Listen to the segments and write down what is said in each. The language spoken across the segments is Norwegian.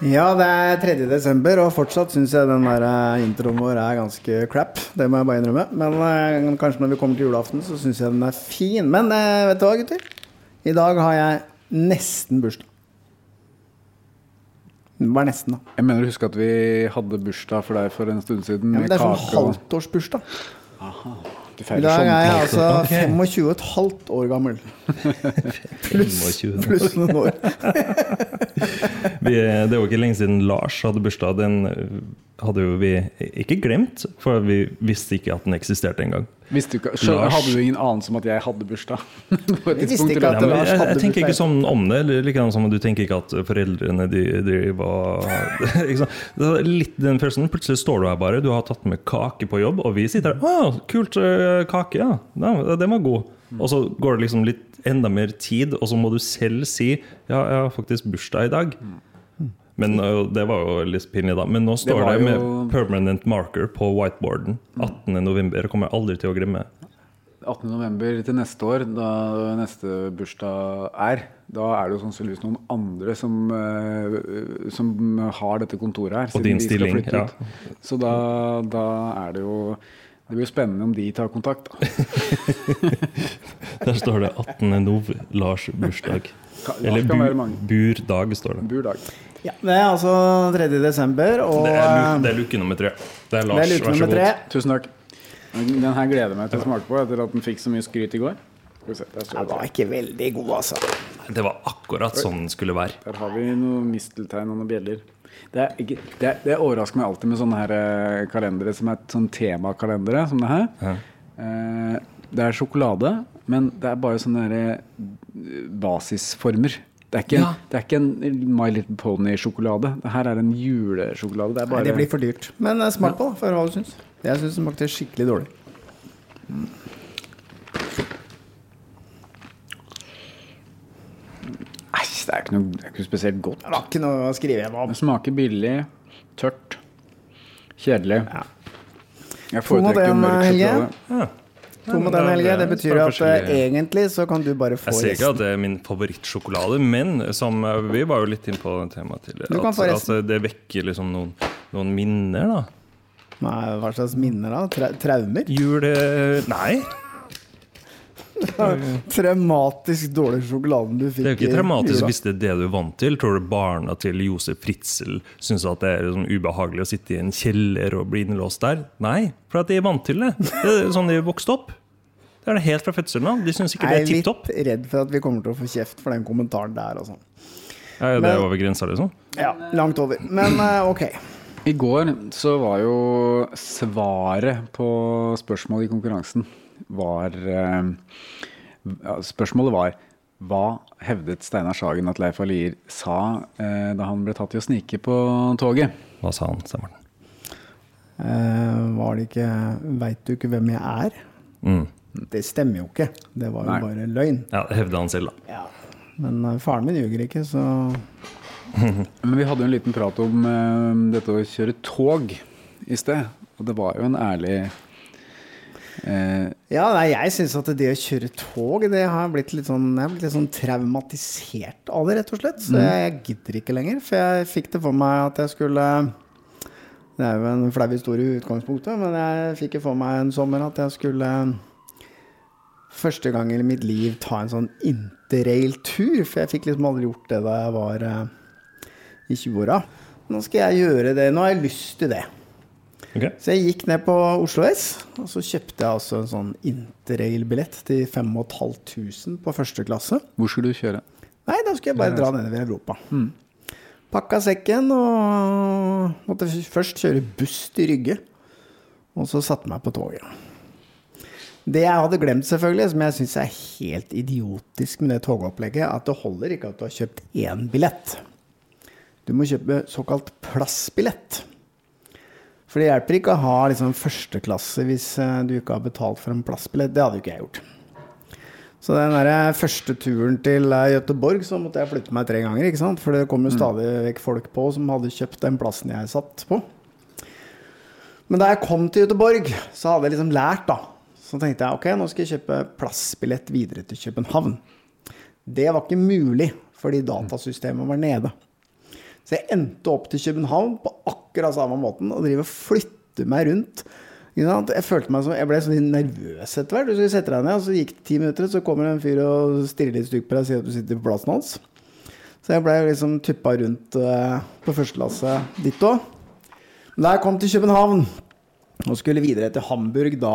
Ja, det er 3. desember, og fortsatt syns jeg den der eh, introen vår er ganske crap. Det må jeg bare innrømme. Men eh, kanskje når vi kommer til julaften, så syns jeg den er fin. Men eh, vet du hva, gutter? I dag har jeg nesten bursdag. Bare nesten, da. Jeg mener å huske at vi hadde bursdag for deg for en stund siden. Ja, men det er sånn halvtårsbursdag. I dag sånn. er jeg altså 25 og et halvt år gammel. Pluss 25. pluss noen år. Vi, det er jo ikke lenge siden Lars hadde bursdag. Den eh, hadde jo vi ikke glemt, for vi visste ikke at den eksisterte engang. Visste du ikke, så Lars- hadde du ingen anelse om at jeg hadde bursdag? På Vi visste ikke at løpet Ja, det jeg, jeg tenker ikke sånn om det. eller Likedan som du tenker ikke at foreldrene de de var er Litt den følelsen. Plutselig står du her bare, du har tatt med kake på jobb, og vi sitter her. Å, kult øh, kake, ja. ja. Den var god. Og så går det liksom litt enda mer tid, og så må du selv si ja, jeg har faktisk bursdag i dag. Men øh, Det var jo litt pinlig, da. Men nå står det, det, med jo- permanent marker på whiteboarden. 18.11. kommer jeg aldri til å glemme. 18. november til neste år, da neste bursdag er, da er det jo sannsynligvis noen andre som, eh, som har dette kontoret her. Og din stilling, ja. Så da, da er det jo Det blir jo spennende om de tar kontakt. Da. Der står det 18. nov. Lars bursdag. Lars Eller kan bu, være mange. burdag, står det. Burdag. Ja, det er altså 3. desember, og Det er, lu- eh, det er luke nummer tre. Det er det er luke vær så nummer god. tre. Tusen takk. Den her gleder jeg meg til å smake på etter at den fikk så mye skryt i går. Den var ikke veldig god, altså. Det var akkurat sånn den skulle være. der har vi noe misteltein og noen bjeller. Det, er ikke, det, det overrasker meg alltid med sånne her eh, kalendere som er sånn temakalendere som det her. Ja. Eh, Det er sjokolade, men det er bare sånne her, eh, basisformer. Det er, ikke en, Ja. det er ikke en My Little Pony-sjokolade. Det her er en julesjokolade. Det er Nei, det blir for dyrt. Men eh, smak på, da, for hva du syns. Jeg syns det smakte skikkelig dårlig. Æsj, det er ikke noe det er ikke spesielt godt. Det var ikke noe å skrive hjem om. Det smaker billig, tørt, kjedelig. Jeg To mot foretrekker mørk sjokolade. sjokolade. To med den, Helge. Det betyr at eh, egentlig så kan du bare få Jeg sier ikke at det er min favorittsjokolade, men som eh, vi var jo litt inn på det temaet tidligere, at, at det vekker liksom noen, noen minner, da. Nei, hva slags minner da? Tra traumer? Jule... Nei, Traumatisk dårlig sjokoladen du fikk det er jo ikke traumatisk hvis det er det du er vant til. Tror du barna til Josef Fritzel syns at det er liksom ubehagelig å sitte i en kjeller og bli innlåst der? Nei, for at de er vant til det. Det er sånn de er vokst opp. Det er det helt fra fødselen av. De syns ikke det Jeg er er tipp topp. litt redd for at vi kommer til å få kjeft for den kommentaren der. Og sånn. Er det er over grensa, liksom? ja, langt over. Men eh, ok. I går så var jo svaret på spørsmålet i konkurransen var eh, Spørsmålet var hva hevdet Steinar Sagen at Leif Alier sa eh, da han ble tatt i å snike på toget? Hva sa han, Stemmeren? Eh, var det ikke Veit du ikke hvem jeg er? Mm. Det stemmer jo ikke. Det var jo Nei. bare løgn. Ja, det hevder han selv, da. Men eh, faren min ljuger ikke, så Men vi hadde jo en liten prat om uh, dette å kjøre tog i sted. Og det var jo en ærlig uh, Ja, nei, jeg syns at det å kjøre tog, det har blitt litt sånn Jeg har blitt litt sånn traumatisert av det, rett og slett. Så jeg gidder ikke lenger. For jeg fikk det for meg at jeg skulle Det er jo en flau historie i utgangspunktet, men jeg fikk det for meg en sommer at jeg skulle første gang i mitt liv ta en sånn interrail-tur. For jeg fikk liksom aldri gjort det da jeg var eh, i 20-åra. Nå skal jeg gjøre det. Nå har jeg lyst til det. Okay. Så jeg gikk ned på Oslo S, og så kjøpte jeg altså en sånn interrail-billett til 5500 på første klasse. Hvor skulle du kjøre? Nei, da skulle jeg bare dra nedover Europa. Pakka sekken og måtte først kjøre buss til Rygge. Og så satte jeg meg på toget. Det jeg hadde glemt, selvfølgelig, som jeg syns er helt idiotisk med det togopplegget, er at det holder ikke at du har kjøpt én billett. Du må kjøpe såkalt plassbillett. For det hjelper ikke å ha liksom førsteklasse hvis eh, du ikke har betalt for en plassbillett. Det hadde jo ikke jeg gjort. Så den der første turen til Gøteborg så måtte jeg flytte meg tre ganger. ikke sant? For det kom jo stadig vekk folk på som hadde kjøpt den plassen jeg satt på. Men da jeg kom til Gøteborg, så hadde jeg liksom lært, da. Så tenkte jeg ok, nå skal jeg kjøpe plassbillett videre til København. Det var ikke mulig, fordi datasystemet var nede. Så jeg endte opp til København på akkurat samme måten og driver og flytter meg rundt. Jeg følte meg som, jeg ble sånn nervøs etter hvert. Du skulle sette deg ned, og så gikk det ti minutter, så kommer en fyr og stirrer litt stygt på deg og sier at du sitter på plassen hans. Så jeg ble liksom tuppa rundt eh, på første ditt dit òg. Men da jeg kom til København og skulle videre til Hamburg, da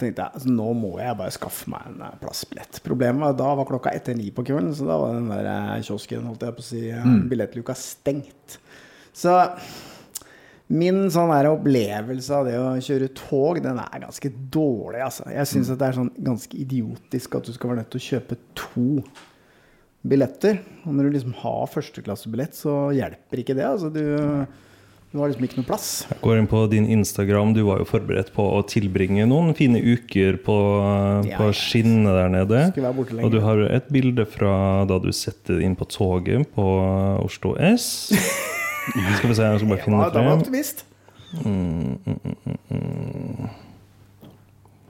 tenkte jeg altså, nå må jeg bare skaffe meg en eh, plassbillett. Problemet var da var klokka etter ni på kvelden, så da var den der eh, kiosken, holdt jeg på å si, mm. billettluka stengt. Så min sånn der opplevelse av det å kjøre tog, den er ganske dårlig, altså. Jeg syns at det er sånn ganske idiotisk at du skal være nødt til å kjøpe to billetter. Og når du liksom har førsteklassebillett, så hjelper ikke det. Altså, du, du var liksom ikke noe plass. Jeg går inn på din Instagram. Du var jo forberedt på å tilbringe noen fine uker på, Ja, på skinnet der nede. Skulle være borte Og du har et bilde fra da du setter inn på toget på Oslo S. Skal vi se, jeg skal bare Ja, finne da var jeg mm, optimist.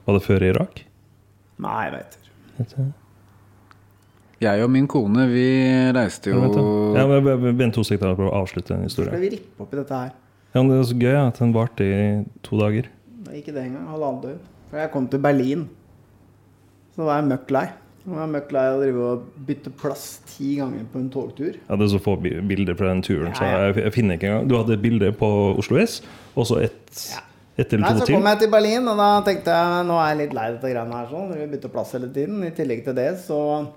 Var det før Irak? Nei, jeg vet ikke. Jeg og min kone, vi reiste Ja, jo vent, da. ja, men- jeg Vent to sekunder for å avslutte en Skal historie. vi rippe opp i dette her? Ja, men Det er så gøy at den varte i to dager. Det er ikke det engang. Halvannet døgn. For jeg kom til Berlin. Så var jeg møkk lei. Jeg var møkk lei av å drive og bytte plass ti ganger på en togtur. Ja, Det er så få bilder fra den turen, så Ja, ja. jeg, jeg finner ikke engang. Du hadde et bilde på Oslo S, og så ett Ja. et eller Nei, så kom jeg til Berlin, og da tenkte jeg nå er jeg litt lei dette greiene her. sånn, Vi bytter plass hele tiden. I tillegg til det så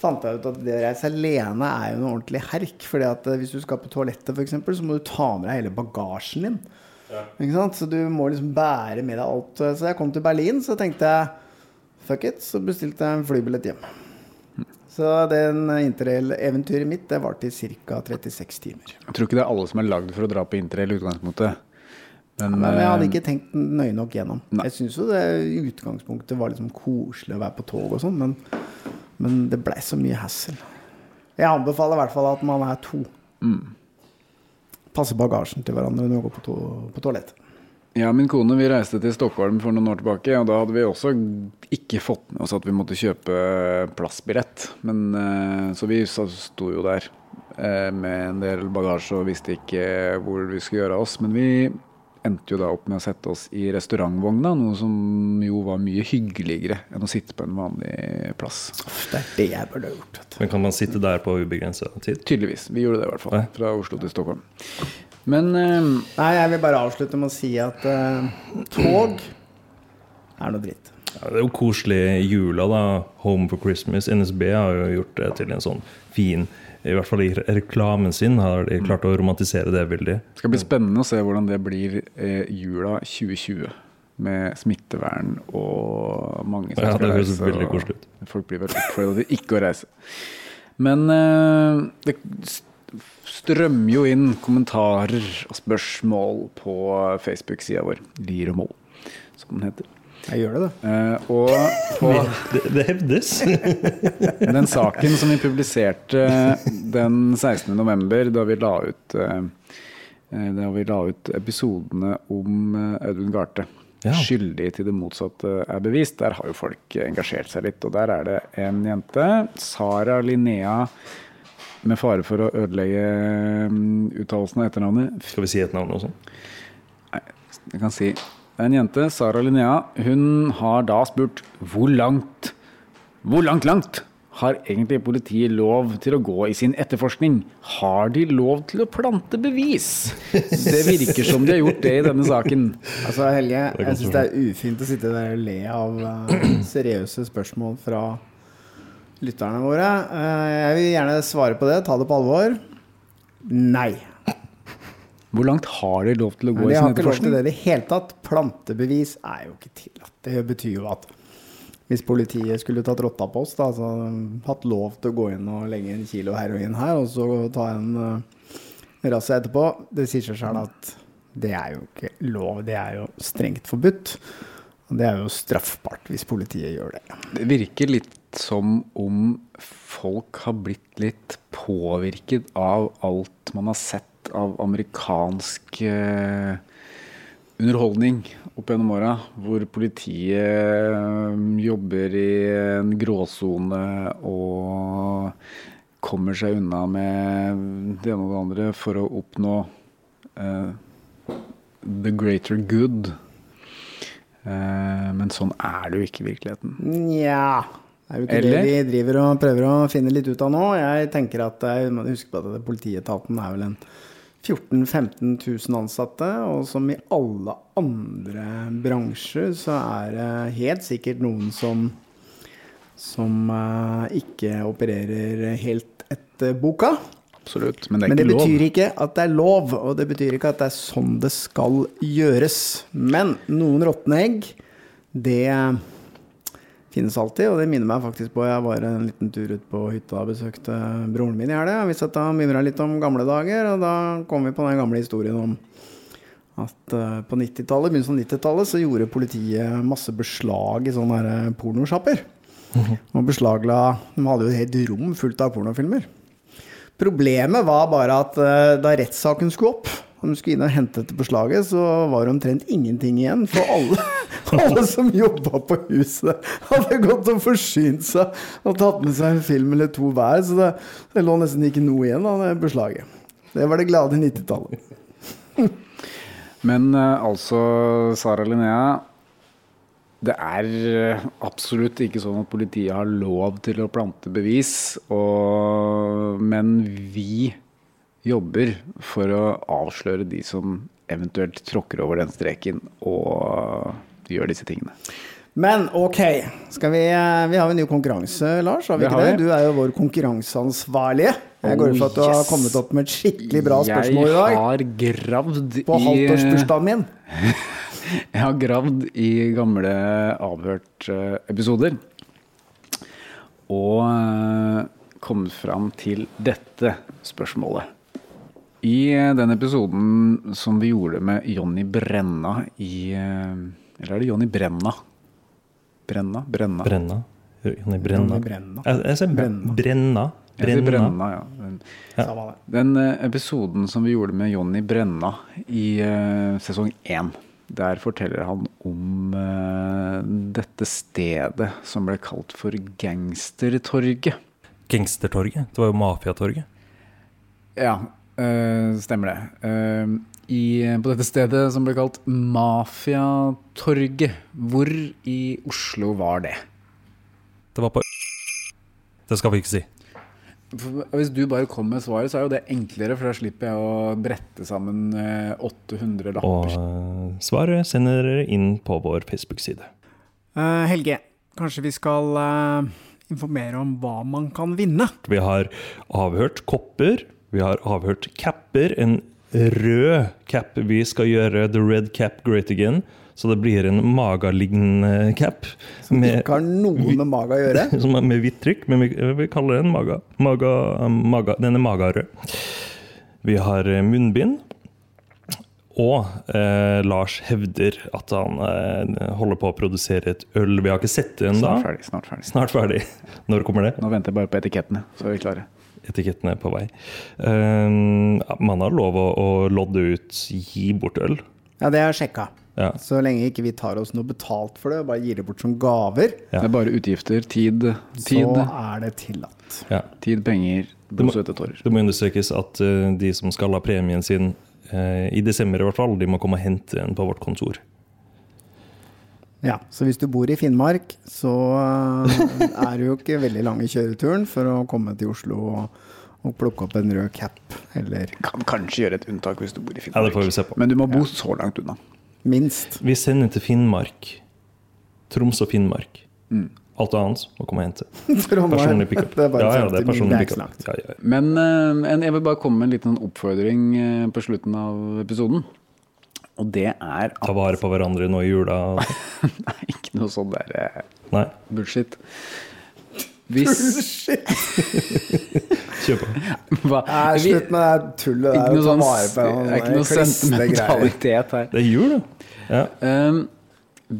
fant jeg ut at det å reise alene er jo noe ordentlig herk. fordi at eh, hvis du skal på toalettet, f.eks., så må du ta med deg hele bagasjen din. Ikke sant? Så du må liksom bære med deg alt. Så jeg kom til Berlin, så tenkte jeg fuck it, så bestilte jeg en flybillett hjem. Så den interrail-eventyret mitt det varte i ca. 36 timer. Jeg tror ikke det er alle som er lagd for å dra på interrail i utgangspunktet. Men, Men jeg hadde eh, ikke tenkt nøye nok gjennom. Nei. Jeg syns jo det i utgangspunktet var liksom koselig å være på tog og sånn, men, men det blei så mye hassel. Jeg anbefaler i hvert fall at man er to. Passe bagasjen til hverandre når man går på, to, på toalettet. Ja, min kone vi reiste til Stockholm for noen år tilbake, og da hadde vi også ikke fått med oss at vi måtte kjøpe plassbillett. Men, eh, så vi sto jo der eh, med en del bagasje og visste ikke hvor vi skulle gjøre av oss. Men vi endte jo da opp med å sette oss i restaurantvogna, noe som jo var mye hyggeligere enn å sitte på en vanlig plass. Det er det jeg burde ha gjort. Vet du. Men kan man sitte der på ubegrensa tid? Tydeligvis. Vi gjorde det i hvert fall. Fra Oslo til Stockholm. Men eh, Nei, jeg vil bare avslutte med å si at uh, tog er noe dritt. Ja, det er jo koselig i jula, da. Home for Christmas. NSB har jo gjort det til en sånn fin I hvert fall i reklamen sin har de klart å romantisere det veldig. Det skal bli spennende å se hvordan det blir eh, jula 2020. Med smittevern og mange som Ja, skal det høres det veldig og koselig ut. Folk blir veldig oppfordret til ikke å reise. Men eh, det strømmer jo inn kommentarer og spørsmål på Facebook-sida vår. Lier og Moll, som den heter. Jeg gjør det, det. Uh, og på Det, det hevdes. den saken som vi publiserte den 16. november, da vi la ut, eh, eh, da vi la ut episodene om Audun Garthe. Ja. Skyldig til det motsatte er bevist. Der har jo folk engasjert seg litt. Og der er det en jente, Sara Linnea, med fare for å ødelegge mm, uttalelsen av etternavnet. Skal vi si et navn også? Jeg kan si en jente, Sara Linnea. Hun har da spurt hvor langt, hvor langt, langt har egentlig politiet lov til å gå i sin etterforskning? Har de lov til å plante bevis? Det virker som de har gjort det i denne saken. Altså, Helge, jeg syns det er ufint å sitte der og le av eh, seriøse spørsmål fra lytterne våre. Eh, jeg vil gjerne svare på det. Ta det på alvor. Nei. Hvor langt har de lov til å gå i de sin har ikke lov til etterforskning? det i det hele tatt. Plantebevis er jo ikke tillatt. Det betyr jo at hvis politiet skulle tatt rotta på oss, da, altså hatt lov til å gå inn og legge en kilo heroin her, og så ta en uh, rasse etterpå, det sier seg selv at det er jo ikke lov. Det er jo strengt forbudt. Og det er jo straffbart hvis politiet gjør det. Det virker litt som om folk har blitt litt påvirket av alt man har sett av amerikansk eh, underholdning opp gjennom åra, hvor politiet eh, jobber i en gråsone og kommer seg unna med det ene og det andre for å oppnå eh, the greater good. Men sånn er det jo ikke i virkeligheten. Nja Det er jo ikke Eller? det vi driver og prøver å finne litt ut av nå. Jeg tenker at jeg må huske på at politietaten er vel en 14 000-15 000 ansatte, og som i alle andre bransjer så er det helt sikkert noen som som eh, ikke opererer helt etter boka. Absolutt. Men det er Men det ikke lov. betyr ikke at det er lov, og det betyr ikke at det er sånn det skal gjøres. Men noen råtne egg, det finnes alltid, og det minner meg faktisk på Jeg var en liten tur ut på hytta og besøkte broren min i helga. Vi satt og mimra litt om gamle dager, og da kom vi på den gamle historien om at uh, på 90-tallet, begynnelsen av 90-tallet så gjorde politiet masse beslag i sånne eh, pornosjapper. Og beslagla De hadde jo et helt rom fullt av pornofilmer. Problemet var bare at uh, da rettssaken skulle opp, og de skulle inn og hente etter beslaget, så var det omtrent ingenting igjen. For alle, alle som jobba på huset, hadde gått og forsynt seg og tatt med seg en film eller to hver. Så det, det lå nesten ikke noe igjen av det beslaget. Det var det glade 90-tallet. Men eh, altså, Sara Linnea. Det er eh, absolutt ikke sånn at politiet har lov til å plante bevis. Og, men vi jobber for å avsløre de som eventuelt tråkker over den streken og gjør disse tingene. Men ok, skal vi, eh, vi har jo en ny konkurranse, Lars. Har vi Det ikke har det? Du er jo vår konkurranseansvarlige. Jeg går ut fra at du yes. har kommet opp med et skikkelig bra spørsmål i dag. Jeg har gravd På i halvtårsbursdagen min. Jeg har gravd i gamle avhørt-episoder. Og eh, kommet fram til dette spørsmålet. I eh, den episoden som vi gjorde med Jonny Brenna i eh, Eller er det Jonny Brenna? Brenna? Brenna? Brenna. Jonny Brenna. Brenna. Jeg, jeg ser Brenna. Brenna. Sier Brenna. Brenna, ja. Den- ja. Den eh, episoden som vi gjorde med Jonny Brenna i uh, sesong én, der forteller han om uh, dette stedet som ble kalt for Gangstertorget. Gangstertorget. Det var jo Mafiatorget. Ja, uh, stemmer det. Eh, i, på dette stedet som ble kalt Mafiatorget. Hvor i Oslo var det? Det var på Det skal vi ikke si. Hvis du bare kommer med svaret, så er jo det enklere, for da slipper jeg å brette sammen eh, 800 Og lapper. Og svaret sender dere inn på vår Facebook-side. Uh, Helge, kanskje vi skal uh, informere om hva man kan vinne? Vi har avhørt kopper, vi har avhørt capper, en rød cap. Vi skal gjøre the red cap great again, så det blir en magalignende cap. Som Med, ikke har noe med maga å gjøre. som er med hvitt trykk, men vi, vi kaller den maga. maga, maga den er magarød. Vi har eh, munnbind. Og eh, Lars hevder at han eh, holder på å produsere et øl. Vi har ikke sett det ennå. Snart ferdig. Snart ferdig. Snart ferdig. Når kommer det? Nå venter jeg bare på etikettene, så er vi klare. Etiketten er på vei. Um, man har lov å, å lodde ut gi bort øl. Ja, det har jeg sjekka. Ja. Så lenge ikke vi tar oss noe betalt for det, og bare gir det bort som gaver, Ja. Det er bare utgifter, tid, tid, så er det tillatt. Ja. tid penger, blod, svette, tårer. Det må understrekes at uh, de som skal ha premien sin uh, i desember, i hvert fall, de må komme og hente den på vårt kontor. Ja, Så hvis du bor i Finnmark, så eh, er det jo ikke veldig lange kjøreturen for å komme til Oslo og, og plukke opp en rød cap, eller Kan kanskje gjøre et unntak hvis du bor i Finnmark. Ja, det får vi se på. Men du må bo så langt unna. minst. Vi sender til Finnmark. Troms og Finnmark. Mm. Alt annet må komme og hente. Personlig pickup. Det er bare Ja, ja, det er personlig er pickup. Ja, ja. Men eh, jeg vil bare komme med en liten oppfordring eh, på slutten av episoden. Og det er at Ta vare på hverandre nå i jula. Nei, ikke noe sånn der eh, Nei, bullshit. Hvis Bullshit! kjør på. hva, Nei, slutt med det tullet Ikke der. noe å ta sånn vare på Det er ikke noe sentimentalitet her. Det er jul, da. Ja. Um,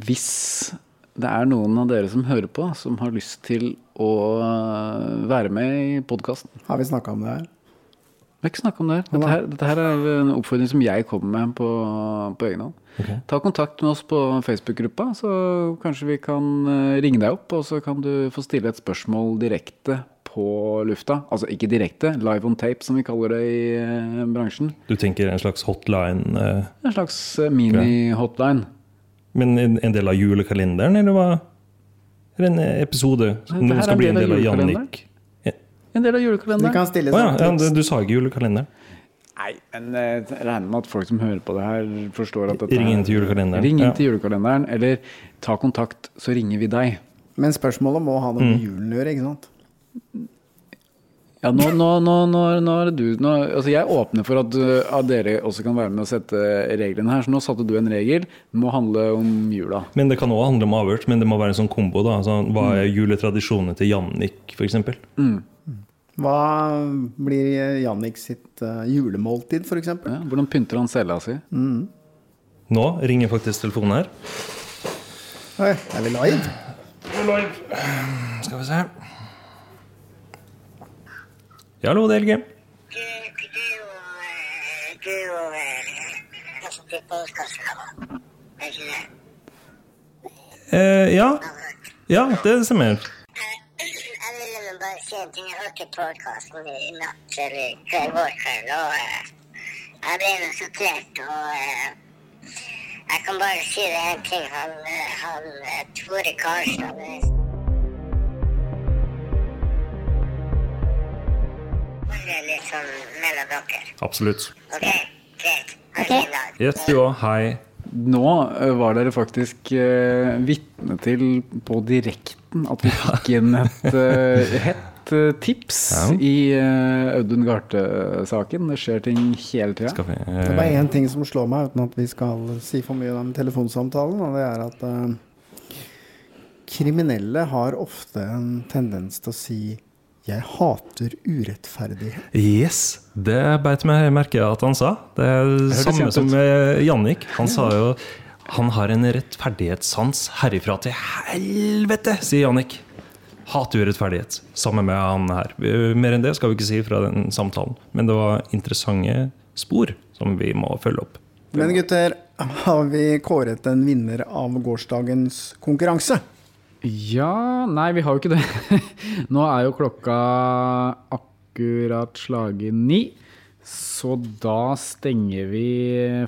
hvis det er noen av dere som hører på, som har lyst til å uh, være med i podkasten Har vi snakka om det her? Vi har ikke snakka om det. Dette, her. dette her er en oppfordring som jeg kommer med på, på egen hånd. Okay. Ta kontakt med oss på Facebook-gruppa, så kanskje vi kan uh, ringe deg opp, og så kan du få stille et spørsmål direkte på lufta. Altså ikke direkte, live on tape som vi kaller det i eh, bransjen. Du tenker en slags hotline, eh, En slags eh, mini-hotline. men en, en del av julekalenderen, eller hva? Eller en episode er skal bli en del av. Jannik? En del av Vi julekalenderen. Å ja, ja, sånn du, du sa ikke julekalenderen. Nei, men eh, jeg regner med at folk som hører på det her, forstår at dette Ring inn til julekalenderen. Ring inn til julekalenderen, eller ta kontakt, så ringer vi deg. Men spørsmålet må ha noe Mm. med julen å gjøre, ikke sant? Ja, nå, nå, nå, nå, nå er det du nå, altså Jeg åpner for at, uh, at dere også kan være med å sette reglene her. Så nå satte du en regel. Det må handle om jula. Men det kan òg handle om avhørt, men det må være en sånn kombo. da altså, Hva er juletradisjonene til Jannik, f.eks.? Hva blir Jannik sitt eh, julemåltid, f.eks.? Ja, hvordan pynter han cella si? Nå ringer faktisk telefonen her. Oi, er vi live? Skal vi se. Ja, hallo, det er LG. Du, eh, du eh, altså, det er det? Eh, ja. ja, det stemmer. Jeg ville nå bare si en ting. Jeg hørte podkasten i natt, eller i kveld, vår kveld, og eh, jeg ble nå sjokkert. Og eh, jeg kan bare si det en ting. Han, eh, han eh, Tore Karlstad holder litt sånn mellom dere. Absolutt. OK? Greit. Ha en fin dag. Yes, du òg. Hei. Nå uh, var dere faktisk uh, vitne til på direkten at vi fikk inn et uh, hett uh, tips Ja. i uh, Audun Garthe-saken. Det skjer ting hele tida. Skal Det er bare eh, én ting som slår meg, uten at vi skal si for mye om telefonsamtalen, og det er at eh, kriminelle har ofte en tendens til å si 'jeg hater urettferdighet'. Yes, det beit meg merke at han sa. Det er det samme som Jannik. Han sa jo han har en rettferdighetssans herifra til helvete, sier Jannik. Hater urettferdighet. Sammen med han her. Mer enn det skal vi ikke si fra den samtalen. Men det var interessante spor som vi må følge opp. Men gutter, har vi kåret en vinner av gårsdagens konkurranse? Ja Nei, vi har jo ikke det. Nå er jo klokka akkurat slaget ni. Så da stenger vi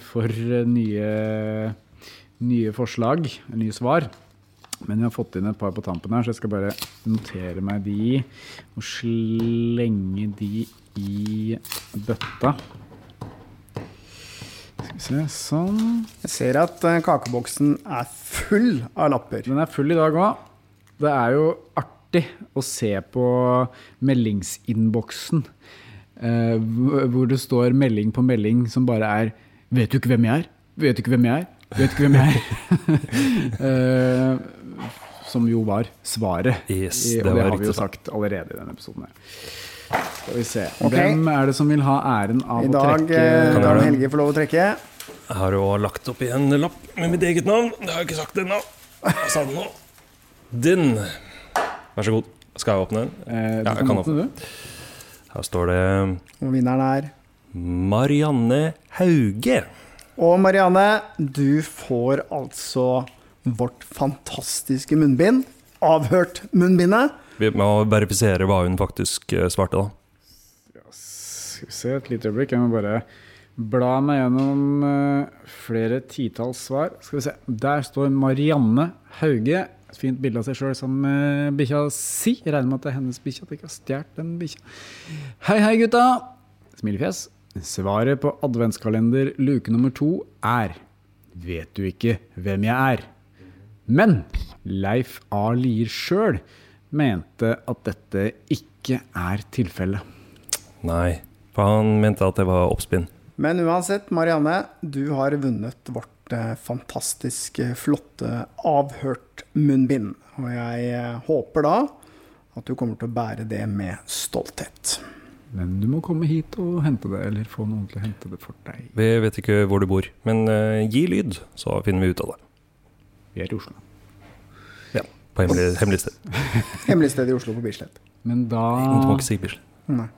for nye, nye forslag, nye svar. Men vi har fått inn et par på tampen her, så jeg skal bare notere meg de og slenge de i bøtta. Se, sånn. Jeg ser at eh, kakeboksen er full av lapper. Den er full i dag òg. Det er jo artig å se på meldingsinnboksen. eh, hvor det står melding på melding som bare er 'Vet du ikke hvem jeg er? Vet du ikke hvem jeg er? Vet du ikke hvem jeg er?' Eh, som jo var svaret. Yes, det og det har vi jo sagt allerede i denne episoden. her. Skal vi se. Okay. Hvem er det som vil ha æren av dag, å trekke I dag jeg kan? Helge få lov å trekke. Jeg har jo lagt oppi en lapp med mitt eget navn. Det har jeg ikke sagt ennå. Jeg sa det nå. Din. Vær så god. Skal jeg åpne den? Eh, Ja, jeg kan kan åpne, den. Her står det Og vinneren er Marianne Hauge. Og Marianne, du får altså vårt fantastiske munnbind. Avhørt munnbindet. Vi må verifisere hva hun faktisk eh, svarte, da. Skal vi se et lite øyeblikk. Jeg må bare bla meg gjennom eh, flere titalls svar. Skal vi se. Der står Marianne Hauge. Et fint bilde av seg sjøl sammen med bikkja si. Jeg regner med at det er hennes bikkje, at jeg ikke har stjålet den bikkja. Hei, hei, gutta! Smilefjes. Svaret på adventskalender luke nummer to er Vet du ikke hvem jeg er? Men Leif A. Lier sjøl mente at dette ikke er tilfellet. Nei, for han mente at det var oppspinn. Men uansett, Marianne, du har vunnet vårt eh, fantastisk eh, flotte avhørt munnbind. Og jeg eh, håper da at du kommer til å bære det med stolthet. Men du må komme hit og hente det, eller få noen til å hente det for deg. Vi vet ikke hvor du bor, men gi lyd, så finner vi ut av det. Vi er i Oslo. Ja, På hemmelig, hemmelig sted. Hemmelig sted i Oslo på Bislett. Men da, Du må ikke si Bislett. Nei.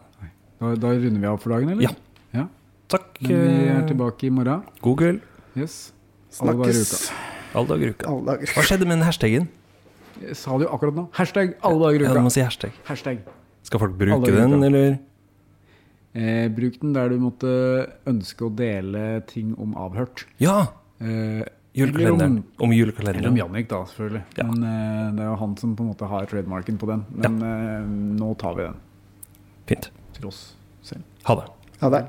da, da runder vi av for dagen, eller? Ja. ja. Takk. Men vi er eh, tilbake i morgen. God kveld. Yes. Alle dager i uka. Alle dager i uka. dager. Hva skjedde med den hashtagen? Jeg sa det jo akkurat nå. Hashtag alle dager i Ja, uka. du må si hashtag. Hashtag Skal folk bruke den, eller? Eh, bruk den der du måtte ønske å dele ting om avhørt. Ja! Eh, Julekalenderen. Eller om, Om eller om. Jannik, da, selvfølgelig. Ja. Men uh, det er jo han som på en måte har trademarken på den. Men eh, nå tar vi den Fint. til oss selv. Ha det. Ha det.